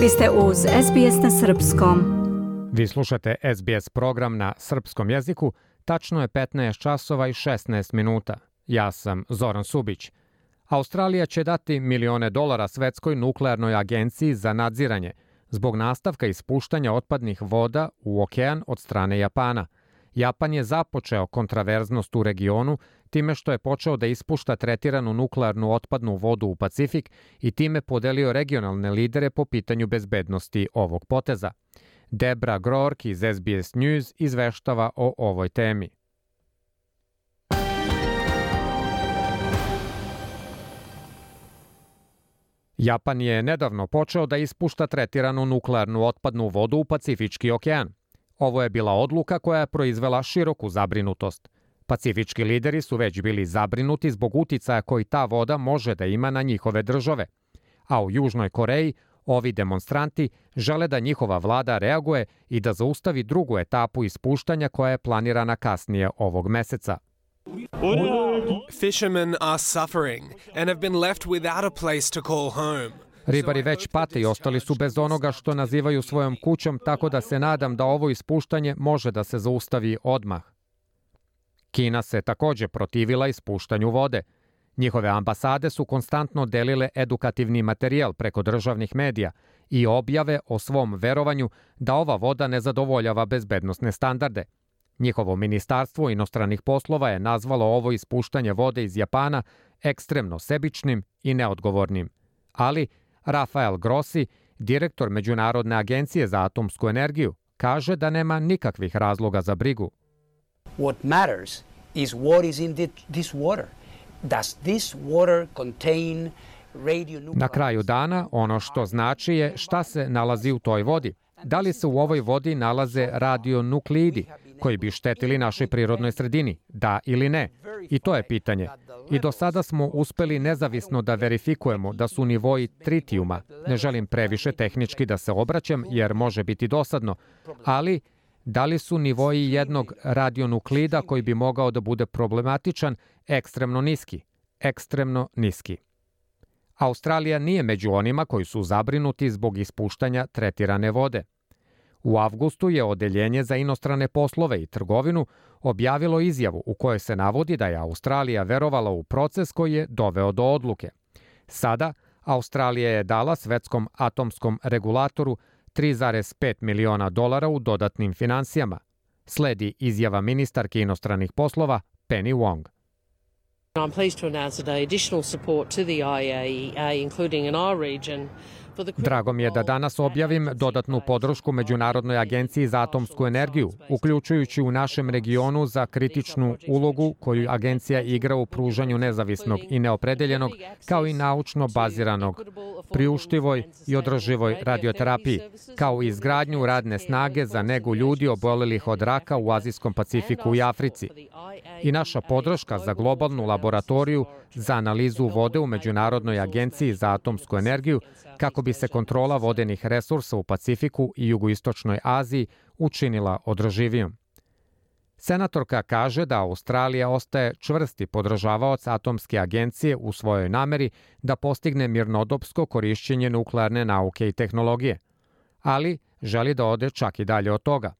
Vi ste uz SBS na Srpskom. Vi slušate SBS program na srpskom jeziku. Tačno je 15 časova i 16 minuta. Ja sam Zoran Subić. Australija će dati milione dolara Svetskoj nuklearnoj agenciji za nadziranje zbog nastavka ispuštanja otpadnih voda u okean od strane Japana. Japan je započeo kontraverznost u regionu time što je počeo da ispušta tretiranu nuklearnu otpadnu vodu u Pacifik i time podelio regionalne lidere po pitanju bezbednosti ovog poteza. Debra Grork iz SBS News izveštava o ovoj temi. Japan je nedavno počeo da ispušta tretiranu nuklearnu otpadnu vodu u Pacifički okean. Ovo je bila odluka koja je proizvela široku zabrinutost – Pacifički lideri su već bili zabrinuti zbog uticaja koji ta voda može da ima na njihove države. A u Južnoj Koreji ovi demonstranti žele da njihova vlada reaguje i da zaustavi drugu etapu ispuštanja koja je planirana kasnije ovog meseca. Fishermen are suffering and have been left without a place to call home. Ribari već pate i ostali su bez onoga što nazivaju svojom kućom, tako da se nadam da ovo ispuštanje može da se zaustavi odmah. Kina se takođe protivila ispuštanju vode. Njihove ambasade su konstantno delile edukativni materijal preko državnih medija i objave o svom verovanju da ova voda ne zadovoljava bezbednostne standarde. Njihovo ministarstvo inostranih poslova je nazvalo ovo ispuštanje vode iz Japana ekstremno sebičnim i neodgovornim. Ali Rafael Grossi, direktor Međunarodne agencije za atomsku energiju, kaže da nema nikakvih razloga za brigu. What matters is what is in this water. Does this water contain Na kraju dana ono što znači je šta se nalazi u toj vodi. Da li se u ovoj vodi nalaze radionukleidi koji bi štetili našoj prirodnoj sredini? Da ili ne? I to je pitanje. I do sada smo uspeli nezavisno da verifikujemo da su nivoji tritijuma. Ne želim previše tehnički da se obraćam jer može biti dosadno, ali da li su nivoji jednog radionuklida koji bi mogao da bude problematičan ekstremno niski, ekstremno niski. Australija nije među onima koji su zabrinuti zbog ispuštanja tretirane vode. U avgustu je Odeljenje za inostrane poslove i trgovinu objavilo izjavu u kojoj se navodi da je Australija verovala u proces koji je doveo do odluke. Sada, Australija je dala svetskom atomskom regulatoru 3,5 miliona dolara u dodatnim financijama. Sledi izjava ministarke inostranih poslova Penny Wong. I'm pleased to announce today additional support to the IAEA, including in our region, Drago mi je da danas objavim dodatnu podršku Međunarodnoj agenciji za atomsku energiju, uključujući u našem regionu za kritičnu ulogu koju agencija igra u pružanju nezavisnog i neopredeljenog, kao i naučno baziranog, priuštivoj i održivoj radioterapiji, kao i izgradnju radne snage za negu ljudi obolelih od raka u Azijskom Pacifiku i Africi. I naša podrška za globalnu laboratoriju za analizu vode u Međunarodnoj agenciji za atomsku energiju kako bi se kontrola vodenih resursa u Pacifiku i jugoistočnoj Aziji učinila održivijom. Senatorka kaže da Australija ostaje čvrsti podržavaoc atomske agencije u svojoj nameri da postigne mirnodopsko korišćenje nuklearne nauke i tehnologije, ali želi da ode čak i dalje od toga.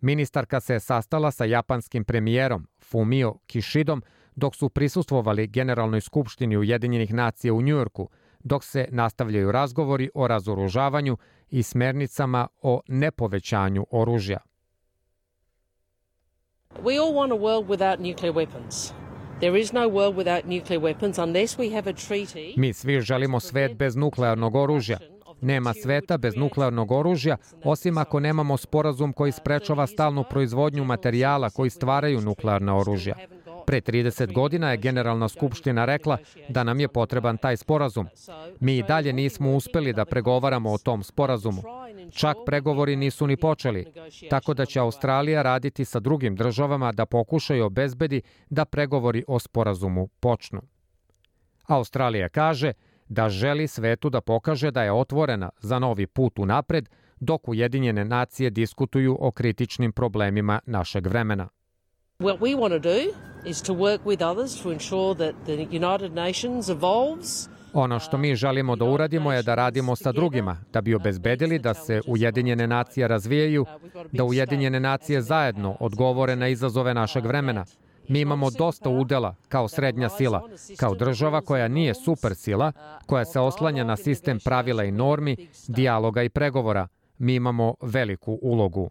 Ministarka se sastala sa japanskim premijerom Fumio Kishidom dok su prisustvovali Generalnoj skupštini Ujedinjenih nacija u Njujorku, dok se nastavljaju razgovori o razoružavanju i smernicama o nepovećanju oružja. We all want a world without nuclear weapons. There is no world without nuclear weapons unless we have a treaty. Mi svi želimo svet bez nuklearnog oružja. Nema sveta bez nuklearnog oružja, osim ako nemamo sporazum koji sprečava stalnu proizvodnju materijala koji stvaraju nuklearna oružja. Pre 30 godina je Generalna skupština rekla da nam je potreban taj sporazum. Mi i dalje nismo uspeli da pregovaramo o tom sporazumu. Čak pregovori nisu ni počeli, tako da će Australija raditi sa drugim državama da pokušaju obezbedi da pregovori o sporazumu počnu. Australija kaže da želi svetu da pokaže da je otvorena za novi put u napred, dok Ujedinjene nacije diskutuju o kritičnim problemima našeg vremena. What we want to do is to work with others to ensure that the United Nations evolves Ono što mi želimo da uradimo je da radimo sa drugima, da bi obezbedili da se Ujedinjene nacije razvijaju, da Ujedinjene nacije zajedno odgovore na izazove našeg vremena. Mi imamo dosta udela kao srednja sila, kao država koja nije super sila, koja se oslanja na sistem pravila i normi, dijaloga i pregovora. Mi imamo veliku ulogu.